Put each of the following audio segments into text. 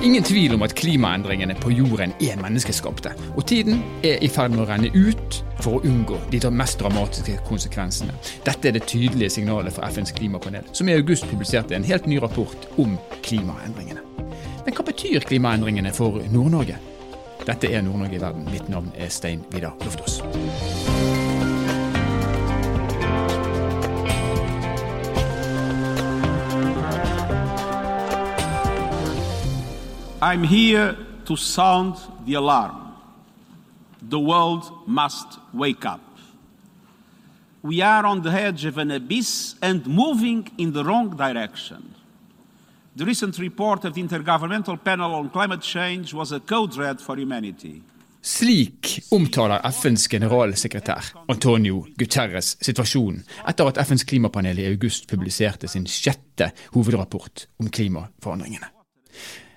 Er ingen tvil om at klimaendringene på jorden er menneskeskapte, og tiden er i ferd med å renne ut for å unngå de mest dramatiske konsekvensene. Dette er det tydelige signalet fra FNs klimapanel, som i august publiserte en helt ny rapport om klimaendringene. Men hva betyr klimaendringene for Nord-Norge? Dette er Nord-Norge i verden. Mitt navn er Stein Vidar Loftaas. I'm here to sound the alarm. The world must wake up. We are on the edge of an abyss and moving in the wrong direction. The recent report of the Intergovernmental Panel on Climate Change was a code red for humanity. Slik omtaler FNs generalsekretær Antonio Guterres situasjonen etter at FNs klimapanel i august publiserte sin sjette hovedrapport om klimaforandringene.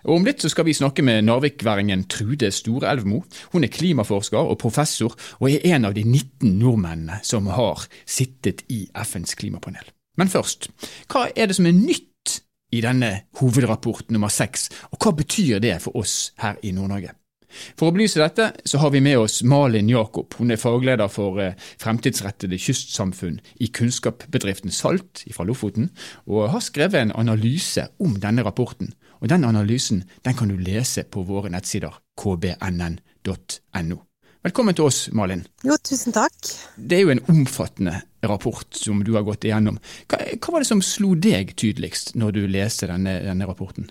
Og Om litt så skal vi snakke med narvikværingen Trude Storelvmo. Hun er klimaforsker og professor, og er en av de 19 nordmennene som har sittet i FNs klimapanel. Men først, hva er det som er nytt i denne hovedrapport nummer seks, og hva betyr det for oss her i Nord-Norge? For å belyse dette så har vi med oss Malin Jakob. Hun er fagleder for eh, fremtidsrettede kystsamfunn i kunnskapsbedriften Salt fra Lofoten, og har skrevet en analyse om denne rapporten. Og Den analysen den kan du lese på våre nettsider kbnn.no. Velkommen til oss, Malin. Jo, tusen takk. Det er jo en omfattende rapport som du har gått igjennom. Hva, hva var det som slo deg tydeligst når du leste denne, denne, rapporten?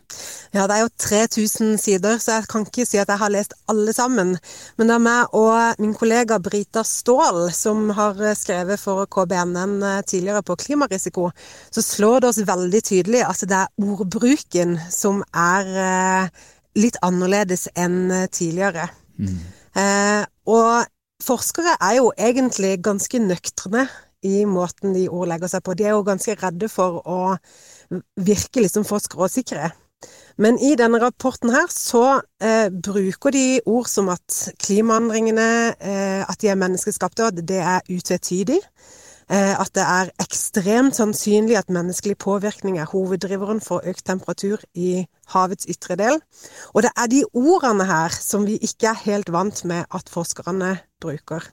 Ja, Det er jo 3000 sider, så jeg kan ikke si at jeg har lest alle sammen. Men det er meg og min kollega Brita Ståhl, som har skrevet for KBNN tidligere på klimarisiko, så slår det oss veldig tydelig at det er ordbruken som er eh, litt annerledes enn tidligere. Mm. Eh, og forskere er jo egentlig ganske nøkterne i måten de ordlegger seg på. De er jo ganske redde for å virke liksom for skråsikre. Men i denne rapporten her så eh, bruker de ord som at klimaendringene, eh, at de er menneskeskapte, og at det er utvetydig. Eh, at det er ekstremt sannsynlig at menneskelig påvirkning er hoveddriveren for økt temperatur i havets ytre del. Og det er de ordene her som vi ikke er helt vant med at forskerne bruker.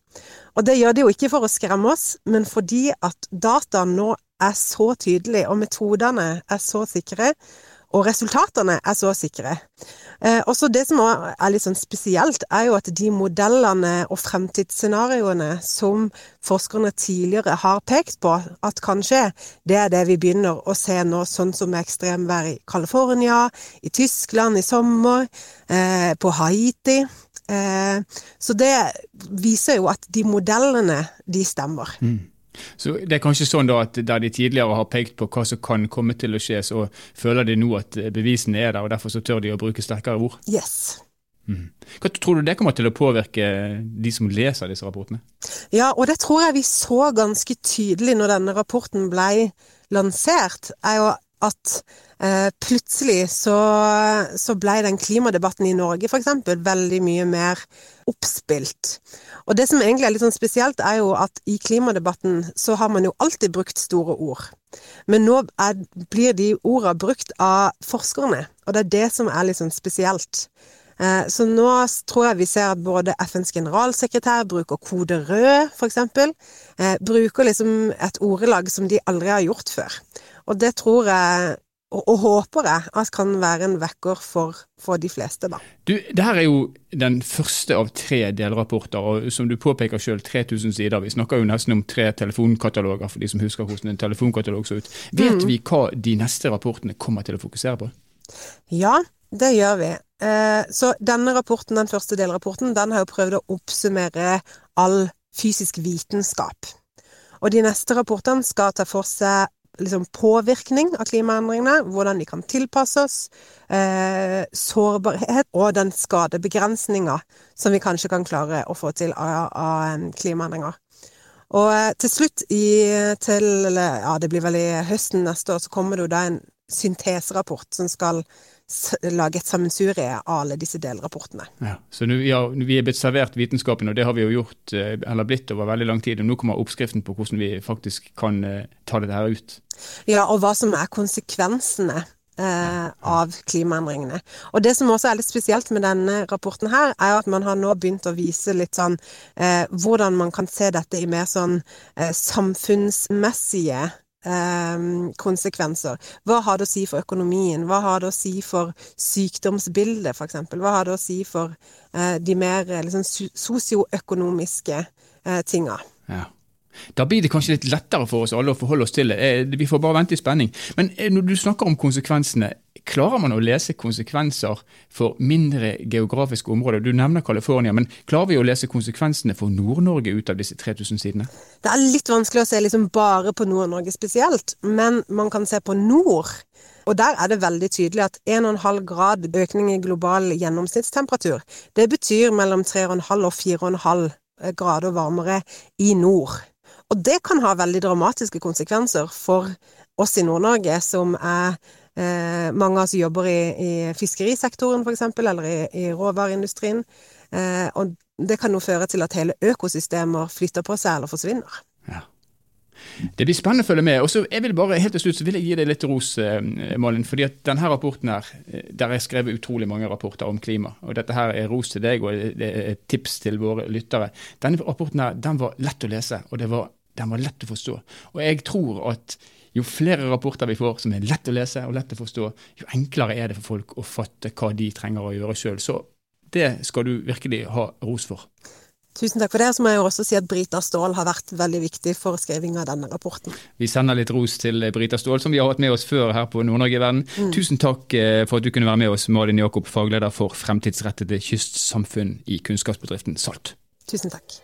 Og det gjør de jo ikke for å skremme oss, men fordi at dataen nå er så tydelig, og metodene er så sikre, og resultatene er så sikre. Eh, også det som er litt sånn spesielt, er jo at de modellene og fremtidsscenarioene som forskerne tidligere har pekt på at kan skje, det er det vi begynner å se nå, sånn som med ekstremvær i California, i Tyskland i sommer, eh, på Haiti. Eh, så det viser jo at de modellene, de stemmer. Mm. Så Det er kanskje sånn da at der de tidligere har pekt på hva som kan komme til å skje, så føler de nå at bevisene er der, og derfor så tør de å bruke sterkere ord? Yes. Mm. Hva tror du det kommer til å påvirke de som leser disse rapportene? Ja, og det tror jeg vi så ganske tydelig når denne rapporten ble lansert, er jo at eh, plutselig så, så ble den klimadebatten i Norge f.eks. veldig mye mer oppspilt. Og det som egentlig er litt sånn spesielt, er jo at i klimadebatten så har man jo alltid brukt store ord. Men nå er, blir de ordene brukt av forskerne, og det er det som er litt sånn spesielt. Eh, så nå tror jeg vi ser at både FNs generalsekretær bruker kode rød, f.eks. Eh, bruker liksom et ordelag som de aldri har gjort før. Og det tror jeg og, og, håper jeg at kan være en vekker for, for de fleste, da. Du, det her er jo den første av tre delrapporter, og som du påpeker selv, 3000 sider. Vi snakker jo nesten om tre telefonkataloger, for de som husker hvordan en telefonkatalog så ut. Vet mm. vi hva de neste rapportene kommer til å fokusere på? Ja, det gjør vi. Eh, så denne rapporten, den første delrapporten, den har jo prøvd å oppsummere all fysisk vitenskap. Og de neste rapportene skal ta for seg liksom, påvirkning av klimaendringene, hvordan de kan tilpasses, eh, sårbarhet og den skadebegrensninga som vi kanskje kan klare å få til av, av klimaendringer. Og eh, til slutt i, til Ja, det blir vel i høsten neste år, så kommer det jo da en synteserapport som skal lage et sammensurie av alle disse delrapportene. Ja, så nu, ja, Vi er blitt servert vitenskapen, og det har vi jo gjort, eh, eller blitt over veldig lang tid. og Nå kommer oppskriften på hvordan vi faktisk kan uh, ta dette her ut. Ja, og hva som er konsekvensene eh, av klimaendringene. Og det som også er litt spesielt med denne rapporten her, er at man har nå begynt å vise litt sånn eh, hvordan man kan se dette i mer sånn eh, samfunnsmessige eh, konsekvenser. Hva har det å si for økonomien? Hva har det å si for sykdomsbildet, f.eks.? Hva har det å si for eh, de mer liksom, sosioøkonomiske eh, tinga? Ja. Da blir det kanskje litt lettere for oss alle å forholde oss til det. Eh, vi får bare vente i spenning. Men eh, når du snakker om konsekvensene, klarer man å lese konsekvenser for mindre geografiske områder? Du nevner California, men klarer vi å lese konsekvensene for Nord-Norge ut av disse 3000 sidene? Det er litt vanskelig å se liksom bare på Nord-Norge spesielt, men man kan se på nord. Og der er det veldig tydelig at 1,5 grad økning i global gjennomsnittstemperatur, det betyr mellom 3,5 og 4,5 grader varmere i nord. Og det kan ha veldig dramatiske konsekvenser for oss i Nord-Norge, som er eh, mange av oss jobber i, i fiskerisektoren f.eks., eller i, i råvareindustrien. Eh, og det kan nå føre til at hele økosystemer flytter på seg eller forsvinner. Det blir spennende å følge med. Og så jeg vil bare helt til slutt så vil jeg gi deg litt ros, eh, Malin. fordi at denne rapporten her, eh, Der er skrevet utrolig mange rapporter om klima. og Dette her er ros til deg og det er tips til våre lyttere. Denne rapporten her, den var lett å lese, og det var den var lett å forstå. Og jeg tror at jo flere rapporter vi får som er lett å lese og lett å forstå, jo enklere er det for folk å fatte hva de trenger å gjøre sjøl. Så det skal du virkelig ha ros for. Tusen takk for det. Så må jeg jo også si at Brita Ståhl har vært veldig viktig for skriving av denne rapporten. Vi sender litt ros til Brita Ståhl, som vi har hatt med oss før her på Nord-Norge i verden. Mm. Tusen takk eh, for at du kunne være med oss, Malin Jakob, fagleder for fremtidsrettede kystsamfunn i kunnskapsbedriften Salt. Tusen takk.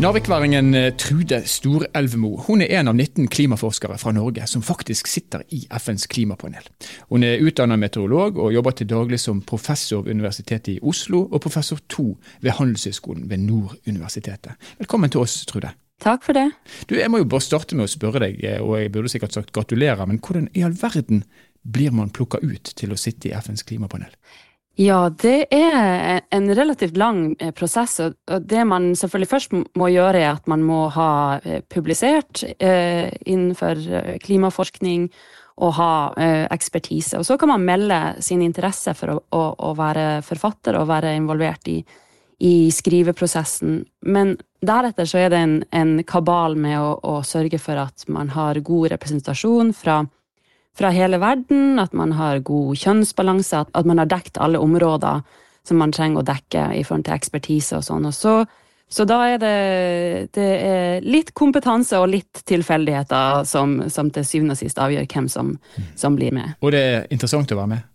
Narvikværingen eh, Trude Storelvemo hun er en av 19 klimaforskere fra Norge som faktisk sitter i FNs klimapanel. Hun er utdannet meteorolog og jobber til daglig som professor ved Universitetet i Oslo og professor to ved Handelshøyskolen ved Nord universitetet. Velkommen til oss, Trude. Takk for det. Du, Jeg må jo bare starte med å spørre deg, eh, og jeg burde sikkert sagt gratulerer, men hvordan i all verden blir man plukka ut til å sitte i FNs klimapanel? Ja, det er en relativt lang eh, prosess. og Det man selvfølgelig først må gjøre, er at man må ha eh, publisert eh, innenfor klimaforskning og ha ekspertise. Og så kan man melde sin interesse for å, være forfatter og være involvert i, i, skriveprosessen. Men deretter så er det en, en kabal med å, å sørge for at man har god representasjon fra fra hele verden, at man har god kjønnsbalanse, at, man har dekt alle områder som man trenger å dekke i forhold til ekspertise og sånn. Og så, så da er det, det er litt kompetanse og litt tilfeldigheter som, som til syvende og sist avgjør hvem som, som, blir med. Og det er interessant å være med?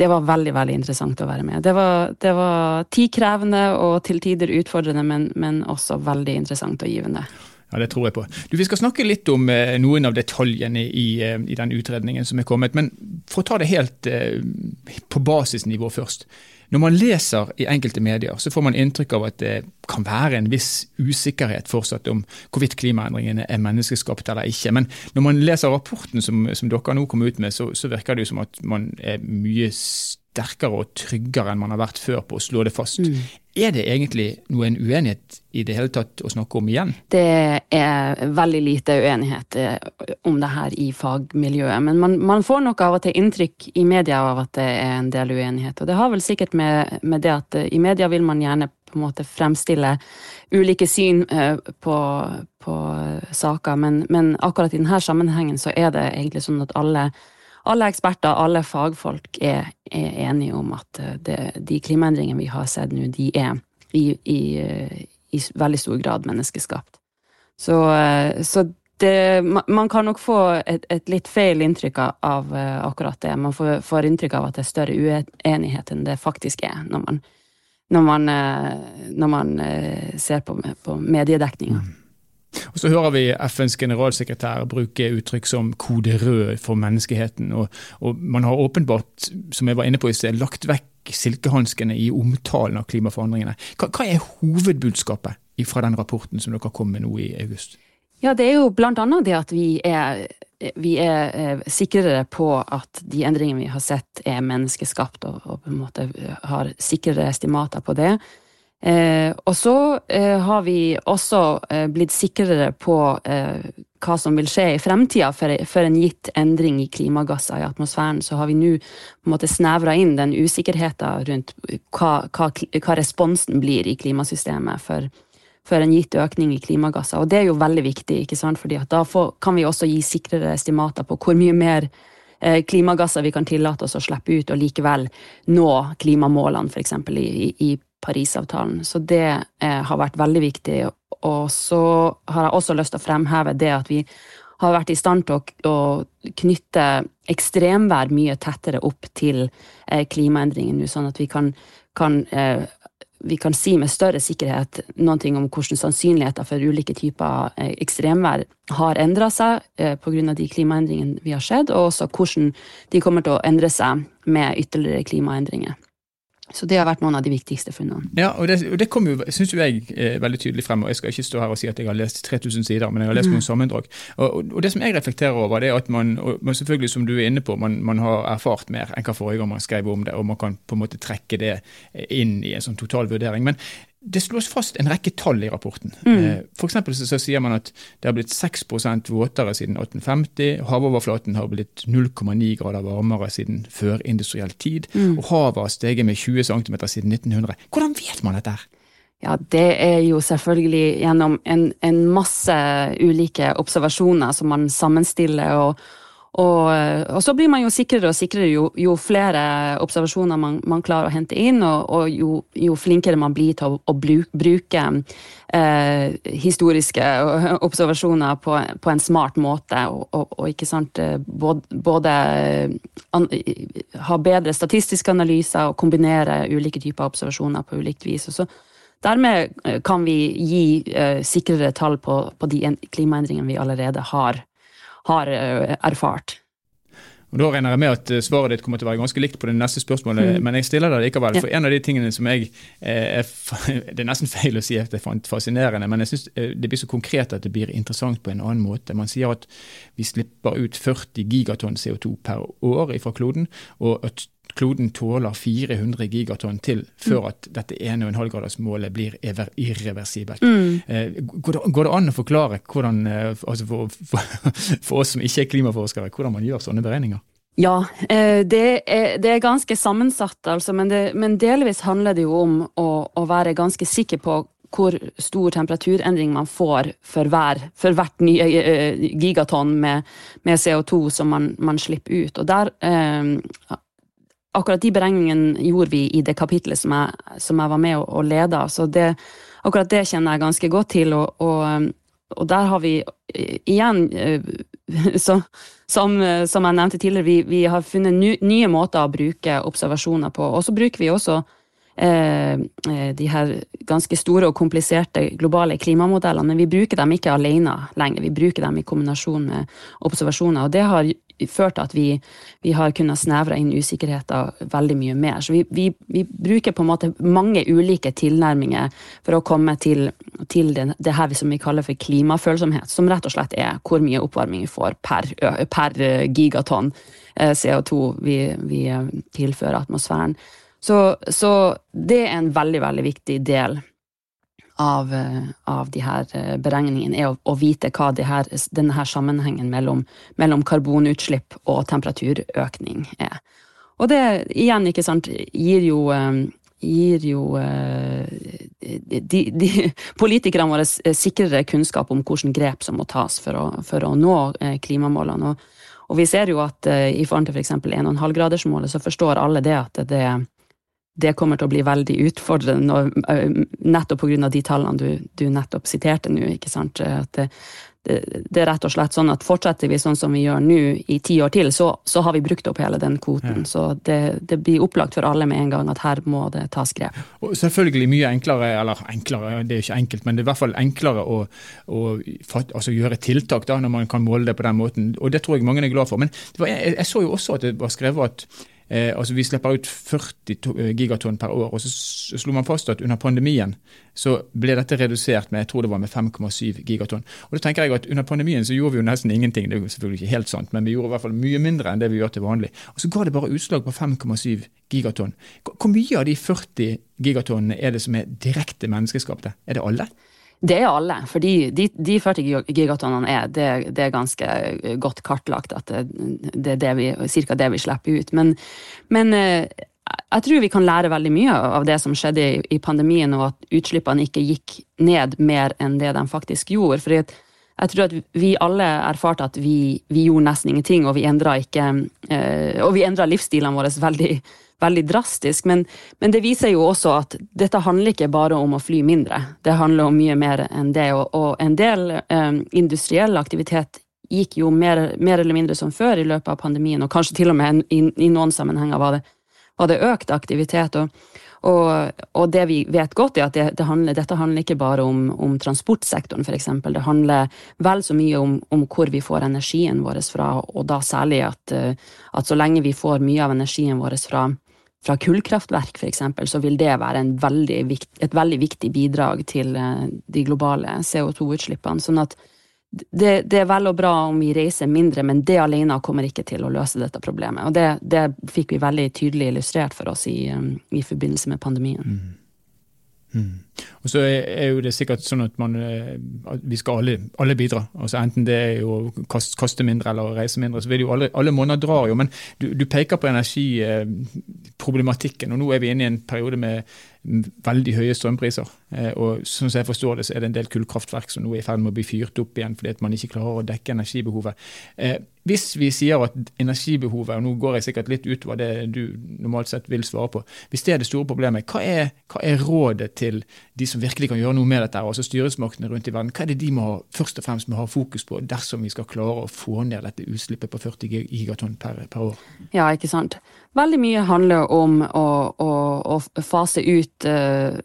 Det var veldig veldig interessant å være med. Det var, det var tidkrevende og til tider utfordrende, men, men også veldig interessant og givende. Ja, Det tror jeg på. Du, Vi skal snakke litt om eh, noen av detaljene i, eh, i, den utredningen som er kommet. Men for å ta det helt eh, på basisnivå først. Når man leser i enkelte medier, så får man inntrykk av at det kan være en viss usikkerhet fortsatt om hvorvidt klimaendringene er menneskeskapte eller ikke. Men når man leser rapporten som, som dere nå kom ut med, så, så virker det jo som at man er mye sterkere og tryggere enn man har vært før på å slå det fast. Mm. Er det egentlig noen uenighet i det hele tatt å snakke om igjen? Det er veldig lite uenighet eh, om det her i fagmiljøet. Men man, man får nok av og til inntrykk i media av at det er en del uenighet. Og det har vel sikkert med, med det at eh, i media vil man gjerne på en måte fremstille ulike syn eh, på, på saker, men, men akkurat i denne sammenhengen så er det egentlig sånn at alle alle eksperter, alle fagfolk er, er enige om at eh, det, de klimaendringene vi har sett nå, de er i, i, i veldig stor grad menneskeskapt. Så, eh, så det, man kan nok få et, et, litt feil inntrykk av eh, akkurat det. Man får, får, inntrykk av at det er større uenighet enn det faktisk er, når man, når man, når man ser på, på mediedekninga. Mm. Og Så hører vi FNs generalsekretær bruke uttrykk som kode rød for menneskeheten. Og, og man har åpenbart, som jeg var inne på i sted, lagt vekk silkehanskene i omtalen av klimaforandringene. Hva, hva er hovedbudskapet fra den rapporten som dere kom med nå i august? Ja, Det er jo blant annet det at vi er, vi er eh, sikrere på at de endringene vi har sett er menneskeskapt, og, og på en måte har sikrere estimater på det. Eh, og så eh, har vi også eh, blitt sikrere på eh, hva som vil skje i fremtida for, for, en gitt endring i klimagasser i atmosfæren. Så har vi nå på en måte snevra inn den usikkerheten rundt hva, hva, hva, responsen blir i klimasystemet for, for, en gitt økning i klimagasser. Og det er jo veldig viktig, ikke sant? fordi da får, kan vi også gi sikrere estimater på hvor mye mer eh, klimagasser vi kan tillate oss å slippe ut, og likevel nå klimamålene, f.eks. I, i Parisavtalen. Så det eh, har vært veldig viktig. Og så har jeg også lyst til å fremheve det at vi har vært i stand til å, å knytte ekstremvær mye tettere opp til eh, klimaendringene nå, sånn at vi kan, kan eh, vi kan si med større sikkerhet noe om hvordan sannsynligheter for ulike typer eh, ekstremvær har endra seg eh, pga. de klimaendringene vi har sett, og også hvordan de kommer til å endre seg med ytterligere klimaendringer. Så det har vært noen av de viktigste funnene. Ja, og det, og det kom jo, syns jeg, er veldig tydelig frem. og Jeg skal ikke stå her og si at jeg har lest 3000 sider, men jeg har lest mm. noen sammendrag. Og, og, det som jeg reflekterer over, det er at man, og selvfølgelig som du er inne på, man, man har erfart mer enn hva forrige gang man skrev om det, og man kan på en måte trekke det inn i en sånn total vurdering. Men det slås fast en rekke tall i rapporten. Mm. Eh, for så, så sier man at det har blitt 6% våtere siden 1850. Havoverflaten har blitt 0,9 grader varmere siden førindustriell tid. Mm. Og havet har steget med 20 cm siden 1900. Hvordan vet man dette? her? Ja, Det er jo selvfølgelig gjennom en, en masse ulike observasjoner som man sammenstiller og, og, eh, og, så blir man jo sikrere og sikrere jo, jo flere observasjoner man, man, klarer å hente inn, og, og jo, jo, flinkere man blir til å, å bruke eh, historiske observasjoner på, på, en smart måte, og, og ikke sant eh, både, både an, ha bedre statistiske analyser og kombinere ulike typer observasjoner på ulikt vis. og så Dermed eh, kan vi gi eh, sikrere tall på, på de klimaendringene vi allerede har har eh, erfart. Da regner jeg med at eh, svaret ditt kommer til å være ganske likt på det neste spørsmålet, mm. men jeg stiller det likevel. For en av de tingene som jeg er, Det er nesten feil å si at jeg fant fascinerende, men jeg syns det blir så konkret at det blir interessant på en annen måte. Man sier at vi slipper ut 40 gigatonn CO2 per år fra kloden, og at kloden tåler 400 gigatonn til før at dette 1,5-gradersmålet blir irreversibelt. Mm. Eh, går, det, går, det, an å forklare hvordan, eh, altså for, for, for, oss som ikke er klimaforskere, hvordan man gjør sånne beregninger? Ja, eh, det er, det er ganske sammensatt, altså, men, det, men, delvis handler det jo om å, å være ganske sikker på hvor stor temperaturendring man får for, hver, for hvert nye gigatonn med, med CO2 som man, man, slipper ut. Og der eh, akkurat de beregningene gjorde vi i det kapitlet som jeg, som jeg var med og, og leda. Så det, akkurat det kjenner jeg ganske godt til. Og, og, og der har vi igjen, så, som, som, jeg nevnte tidligere, vi, vi har funnet ny, nye måter å bruke observasjoner på. Og så bruker vi også eh, de her ganske store og kompliserte globale klimamodellene, men vi bruker dem ikke alene lenger. Vi bruker dem i kombinasjon med observasjoner. og det har ført til at vi, vi, har kunnet snevre inn usikkerheter veldig mye mer. Så vi, vi, vi, bruker på en måte mange ulike tilnærminger for å komme til, til det, det, her som vi kaller for klimafølsomhet, som rett og slett er hvor mye oppvarming vi får per, per gigatonn eh, CO2 vi, tilfører atmosfæren. Så, så det er en veldig, veldig viktig del av, eh, av de her eh, beregningene er å, å vite hva de her, denne her sammenhengen mellom, mellom, karbonutslipp og temperaturøkning er. Og det igjen, ikke sant, gir jo, eh, gir jo de, de, politikerne våre sikrere kunnskap om hvilke grep som må tas for å, for å nå klimamålene. Og, og, vi ser jo at i forhold til f.eks. 1,5-gradersmålet, så forstår alle det at det, det kommer til å bli veldig utfordrende, nettopp pga. de tallene du, du, nettopp siterte nå. ikke sant? At det, det, det, er rett og slett sånn at fortsetter vi sånn som vi gjør nå i ti år til, så, så har vi brukt opp hele den kvoten. Ja. Så det, det, blir opplagt for alle med en gang at her må det tas grep. Og selvfølgelig mye enklere, eller enklere, det er ikke enkelt, men det er i hvert fall enklere å, å altså gjøre tiltak da, når man kan måle det på den måten. Og det tror jeg mange er glad for. Men var, jeg, jeg, så jo også at det var skrevet at Eh, altså Vi slipper ut 40 eh, gigatonn per år. og Så slo man fast at under pandemien så ble dette redusert med jeg tror det var med 5,7 gigatonn. Og da tenker jeg at Under pandemien så gjorde vi jo nesten ingenting. Det er jo selvfølgelig ikke helt sant, men vi gjorde i hvert fall mye mindre enn det vi gjør til vanlig. Og Så ga det bare utslag på 5,7 gigatonn. Hvor mye av de 40 gigatonnene er det som er direkte menneskeskapte? Er det alle? Det er alle. For de, de, de 40 gigatonnene er, det, det, er ganske godt kartlagt at det, det er vi, cirka det vi slipper ut. Men, men, eh, jeg tror vi kan lære veldig mye av det som skjedde i, pandemien, og at utslippene ikke gikk ned mer enn det de faktisk gjorde. For jeg tror at vi alle erfarte at vi, vi gjorde nesten ingenting, og vi endra eh, livsstilene våre veldig veldig drastisk. Men, men, det viser jo også at dette handler ikke bare om å fly mindre. Det handler om mye mer enn det. Og, og en del um, industriell aktivitet gikk jo mer, mer, eller mindre som før i løpet av pandemien, og kanskje til og med i, i noen sammenhenger var det, var det økt aktivitet. og og, og, det vi vet godt, er at det, det handler, dette handler ikke bare om, om transportsektoren, f.eks. Det handler vel så mye om, om, hvor vi får energien vår fra, og da særlig at, at så lenge vi får mye av energien vår fra, fra kullkraftverk f.eks., så vil det være veldig vikt, et veldig viktig bidrag til eh, de globale CO2-utslippene. Sånn at det, det, er vel og bra om vi reiser mindre, men det alene kommer ikke til å løse dette problemet. Og det, det fikk vi veldig tydelig illustrert for oss i, eh, i forbindelse med pandemien. Mm. Mm. Og så er jo det sikkert sånn at man, at vi skal alle, alle bidra. altså Enten det er å kaste mindre eller reise mindre. så vil jo Alle, alle måneder drar jo. Men du, du peker på energiproblematikken. og Nå er vi inne i en periode med veldig høye strømpriser. Eh, og sånn som jeg forstår det, så er det en del kullkraftverk som nå er i ferd med å bli fyrt opp igjen fordi at man ikke klarer å dekke energibehovet. Eh, hvis vi sier at energibehovet, og nå går jeg sikkert litt utover det du normalt sett vil svare på, hvis det er det store problemet, hva er, hva er rådet til de som virkelig kan gjøre noe med dette, altså styresmaktene rundt i verden? Hva er det de må først og fremst må ha fokus på dersom vi skal klare å få ned dette utslippet på 40 gigatonn per, per år? Ja, ikke sant. Veldig mye handler om å, å, å fase ut uh,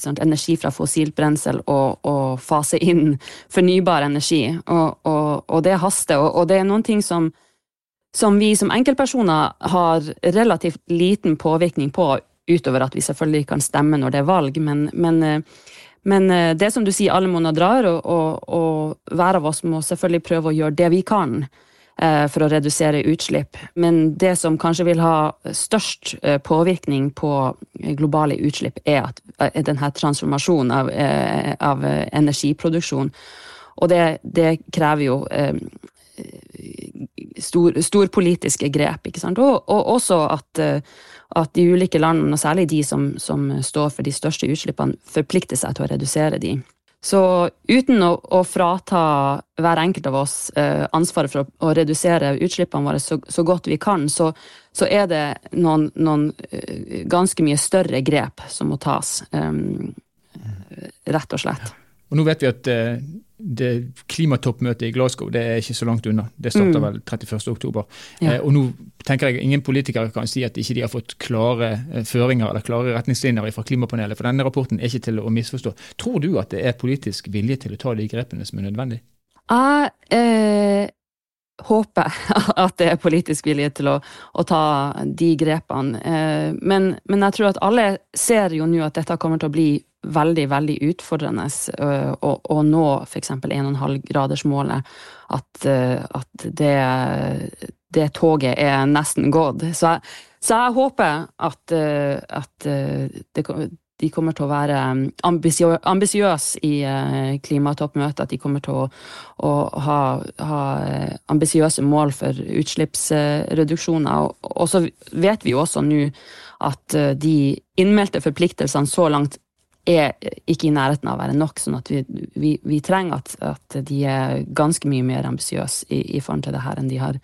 sant, energi fra fossilt brensel og, og, fase inn fornybar energi. Og, og, og det haster. Og, det er noen ting som, som vi som enkeltpersoner har relativt liten påvirkning på, utover at vi selvfølgelig kan stemme når det er valg. Men, men, uh, men uh, det som du sier, alle måneder drar, og, hver av oss må selvfølgelig prøve å gjøre det vi kan for å redusere utslipp. Men det som kanskje vil ha størst påvirkning på globale utslipp, er at denne transformasjonen av, av energiproduksjon. Og det, det krever jo stor, politiske grep. ikke sant? Og, og også at, eh, at, de ulike landene, og særlig de som, som, står for de største utslippene, forplikter seg til å redusere de. Så uten å, å frata hver enkelt av oss eh, ansvaret for å, å, redusere utslippene våre så, så godt vi kan, så, så er det noen, noen uh, ganske mye større grep som må tas. Um, rett og slett. Og nå vet vi at uh, det klimatoppmøtet i Glasgow det er ikke så langt unna. Det starter mm. vel 31.10. Ja. Eh, og nå tenker jeg ingen politikere kan si at ikke de har fått klare eh, føringer eller klare retningslinjer fra klimapanelet. For denne rapporten er ikke til å misforstå. Tror du at det er politisk vilje til å ta de grepene som er nødvendig? Jeg eh, håper at det er politisk vilje til å, å ta de grepene. Eh, men, men jeg tror at alle ser jo nå at dette kommer til å bli veldig, veldig utfordrende å, å nå f.eks. 1,5-gradersmålet. At, at det, det, toget er nesten gått. Så så jeg håper at, at det, de kommer til å være ambisiøse i klimatoppmøtet. At de kommer til å, å ha, ha ambisiøse mål for utslippsreduksjoner. Og, så vet vi jo også nå at de innmeldte forpliktelsene så langt er ikke i nærheten av å være nok. sånn at vi, vi, vi trenger at, at, de er ganske mye mer ambisiøse i, i forhold til det her enn de har,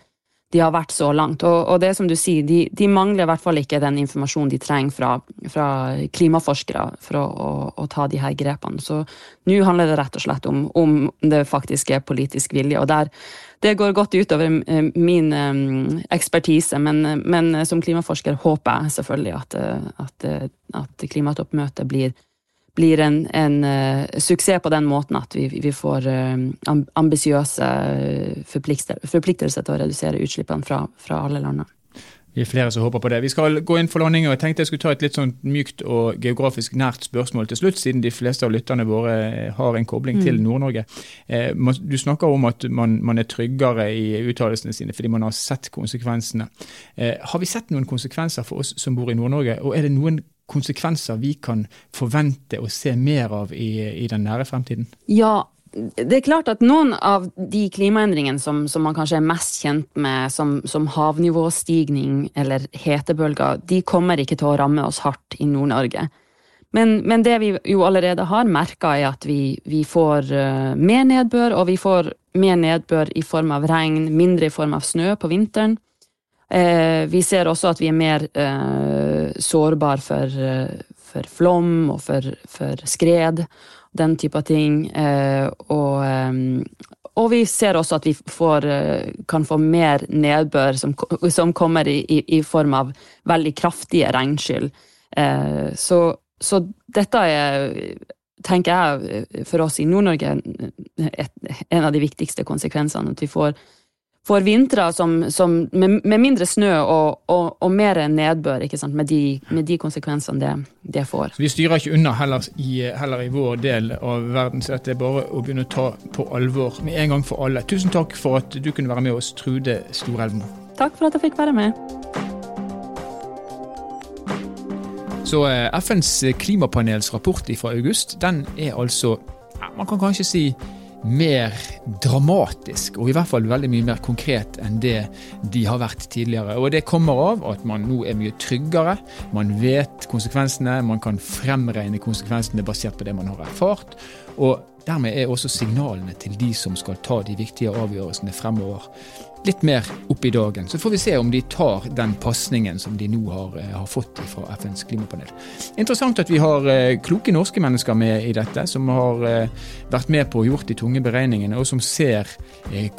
de har vært så langt. Og, og, det som du sier, de, de, mangler i hvert fall ikke den informasjonen de trenger fra, fra klimaforskere for å, å, å, ta de her grepene. Så nå handler det rett og slett om, om det faktisk er politisk vilje. og der det går godt utover eh, min um, ekspertise, men, men, som klimaforsker håper jeg selvfølgelig at, at, at klimatoppmøtet blir blir en, en uh, suksess på den måten at vi, vi får uh, ambisiøse forpliktelser, forpliktelser til å redusere utslippene fra, fra alle landene. Vi er flere som håper på det. Vi skal gå inn for landing, og jeg tenkte jeg skulle ta et litt sånn mykt og geografisk nært spørsmål til slutt, siden de fleste av lytterne våre har en kobling mm. til Nord-Norge. Eh, du snakker om at man, man er tryggere i uttalelsene sine fordi man har sett konsekvensene. Eh, har vi sett noen konsekvenser for oss som bor i Nord-Norge, og er det noen konsekvenser vi kan forvente å se mer av i, i den nære fremtiden? Ja, det er klart at noen av de klimaendringene som, som man kanskje er mest kjent med, som, som, havnivåstigning eller hetebølger, de kommer ikke til å ramme oss hardt i Nord-Norge. Men, men, det vi jo allerede har merka, er at vi, vi får uh, mer nedbør, og vi får mer nedbør i form av regn, mindre i form av snø på vinteren. Uh, vi ser også at vi er mer eh, sårbar for, for flom og for, for skred den type ting. Eh, og, eh, og, vi ser også at vi får, eh, kan få mer nedbør som, som kommer i, i, i, form av veldig kraftige regnskyll. Så, så, dette er, tenker jeg, for oss i Nord-Norge en av de viktigste konsekvensene. At vi får får vintre som, som med, med, mindre snø og, og, og mer nedbør, med de, med, de, konsekvensene det, det, får. Så Vi styrer ikke unna heller i, heller i, vår del av verden, så det er bare å begynne å ta på alvor med en gang for alle. Tusen takk for at du kunne være med oss, Trude Storelvmo. Takk for at jeg fikk være med. Så eh, FNs klimapanels rapport fra august, den er altså Man kan kanskje si mer dramatisk, og i hvert fall veldig mye mer konkret enn det de har vært tidligere. Og Det kommer av at man nå er mye tryggere. Man vet konsekvensene, man kan fremregne konsekvensene basert på det man har erfart. Og dermed er også signalene til de som skal ta de viktige avgjørelsene fremover, litt mer opp i dagen. Så får vi se om de tar den pasningen som de nå har, eh, har, fått fra FNs klimapanel. Interessant at vi har eh, kloke norske mennesker med i dette, som har eh, vært med på å gjort de tunge beregningene, og som ser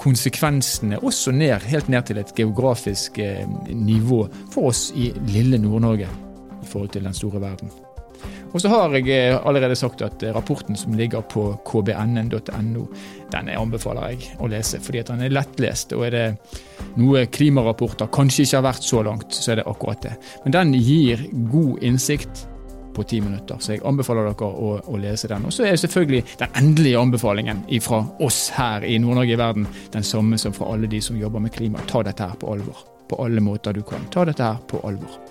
konsekvensene også ned, helt ned til et geografisk nivå for oss i lille Nord-Norge i forhold til den store verden. Og så har jeg eh, allerede sagt at eh, rapporten som ligger på kbnn.no, den anbefaler jeg å lese, fordi at den er lettlest. Og er det noe klimarapporter kanskje ikke har vært så langt, så er det akkurat det. Men den gir god innsikt på ti minutter, så jeg anbefaler dere å, å lese den. Og så er selvfølgelig den endelige anbefalingen fra oss her i Nord-Norge i verden den samme som fra alle de som jobber med klima. Ta dette her på alvor. På alle måter du kan. Ta dette her på alvor.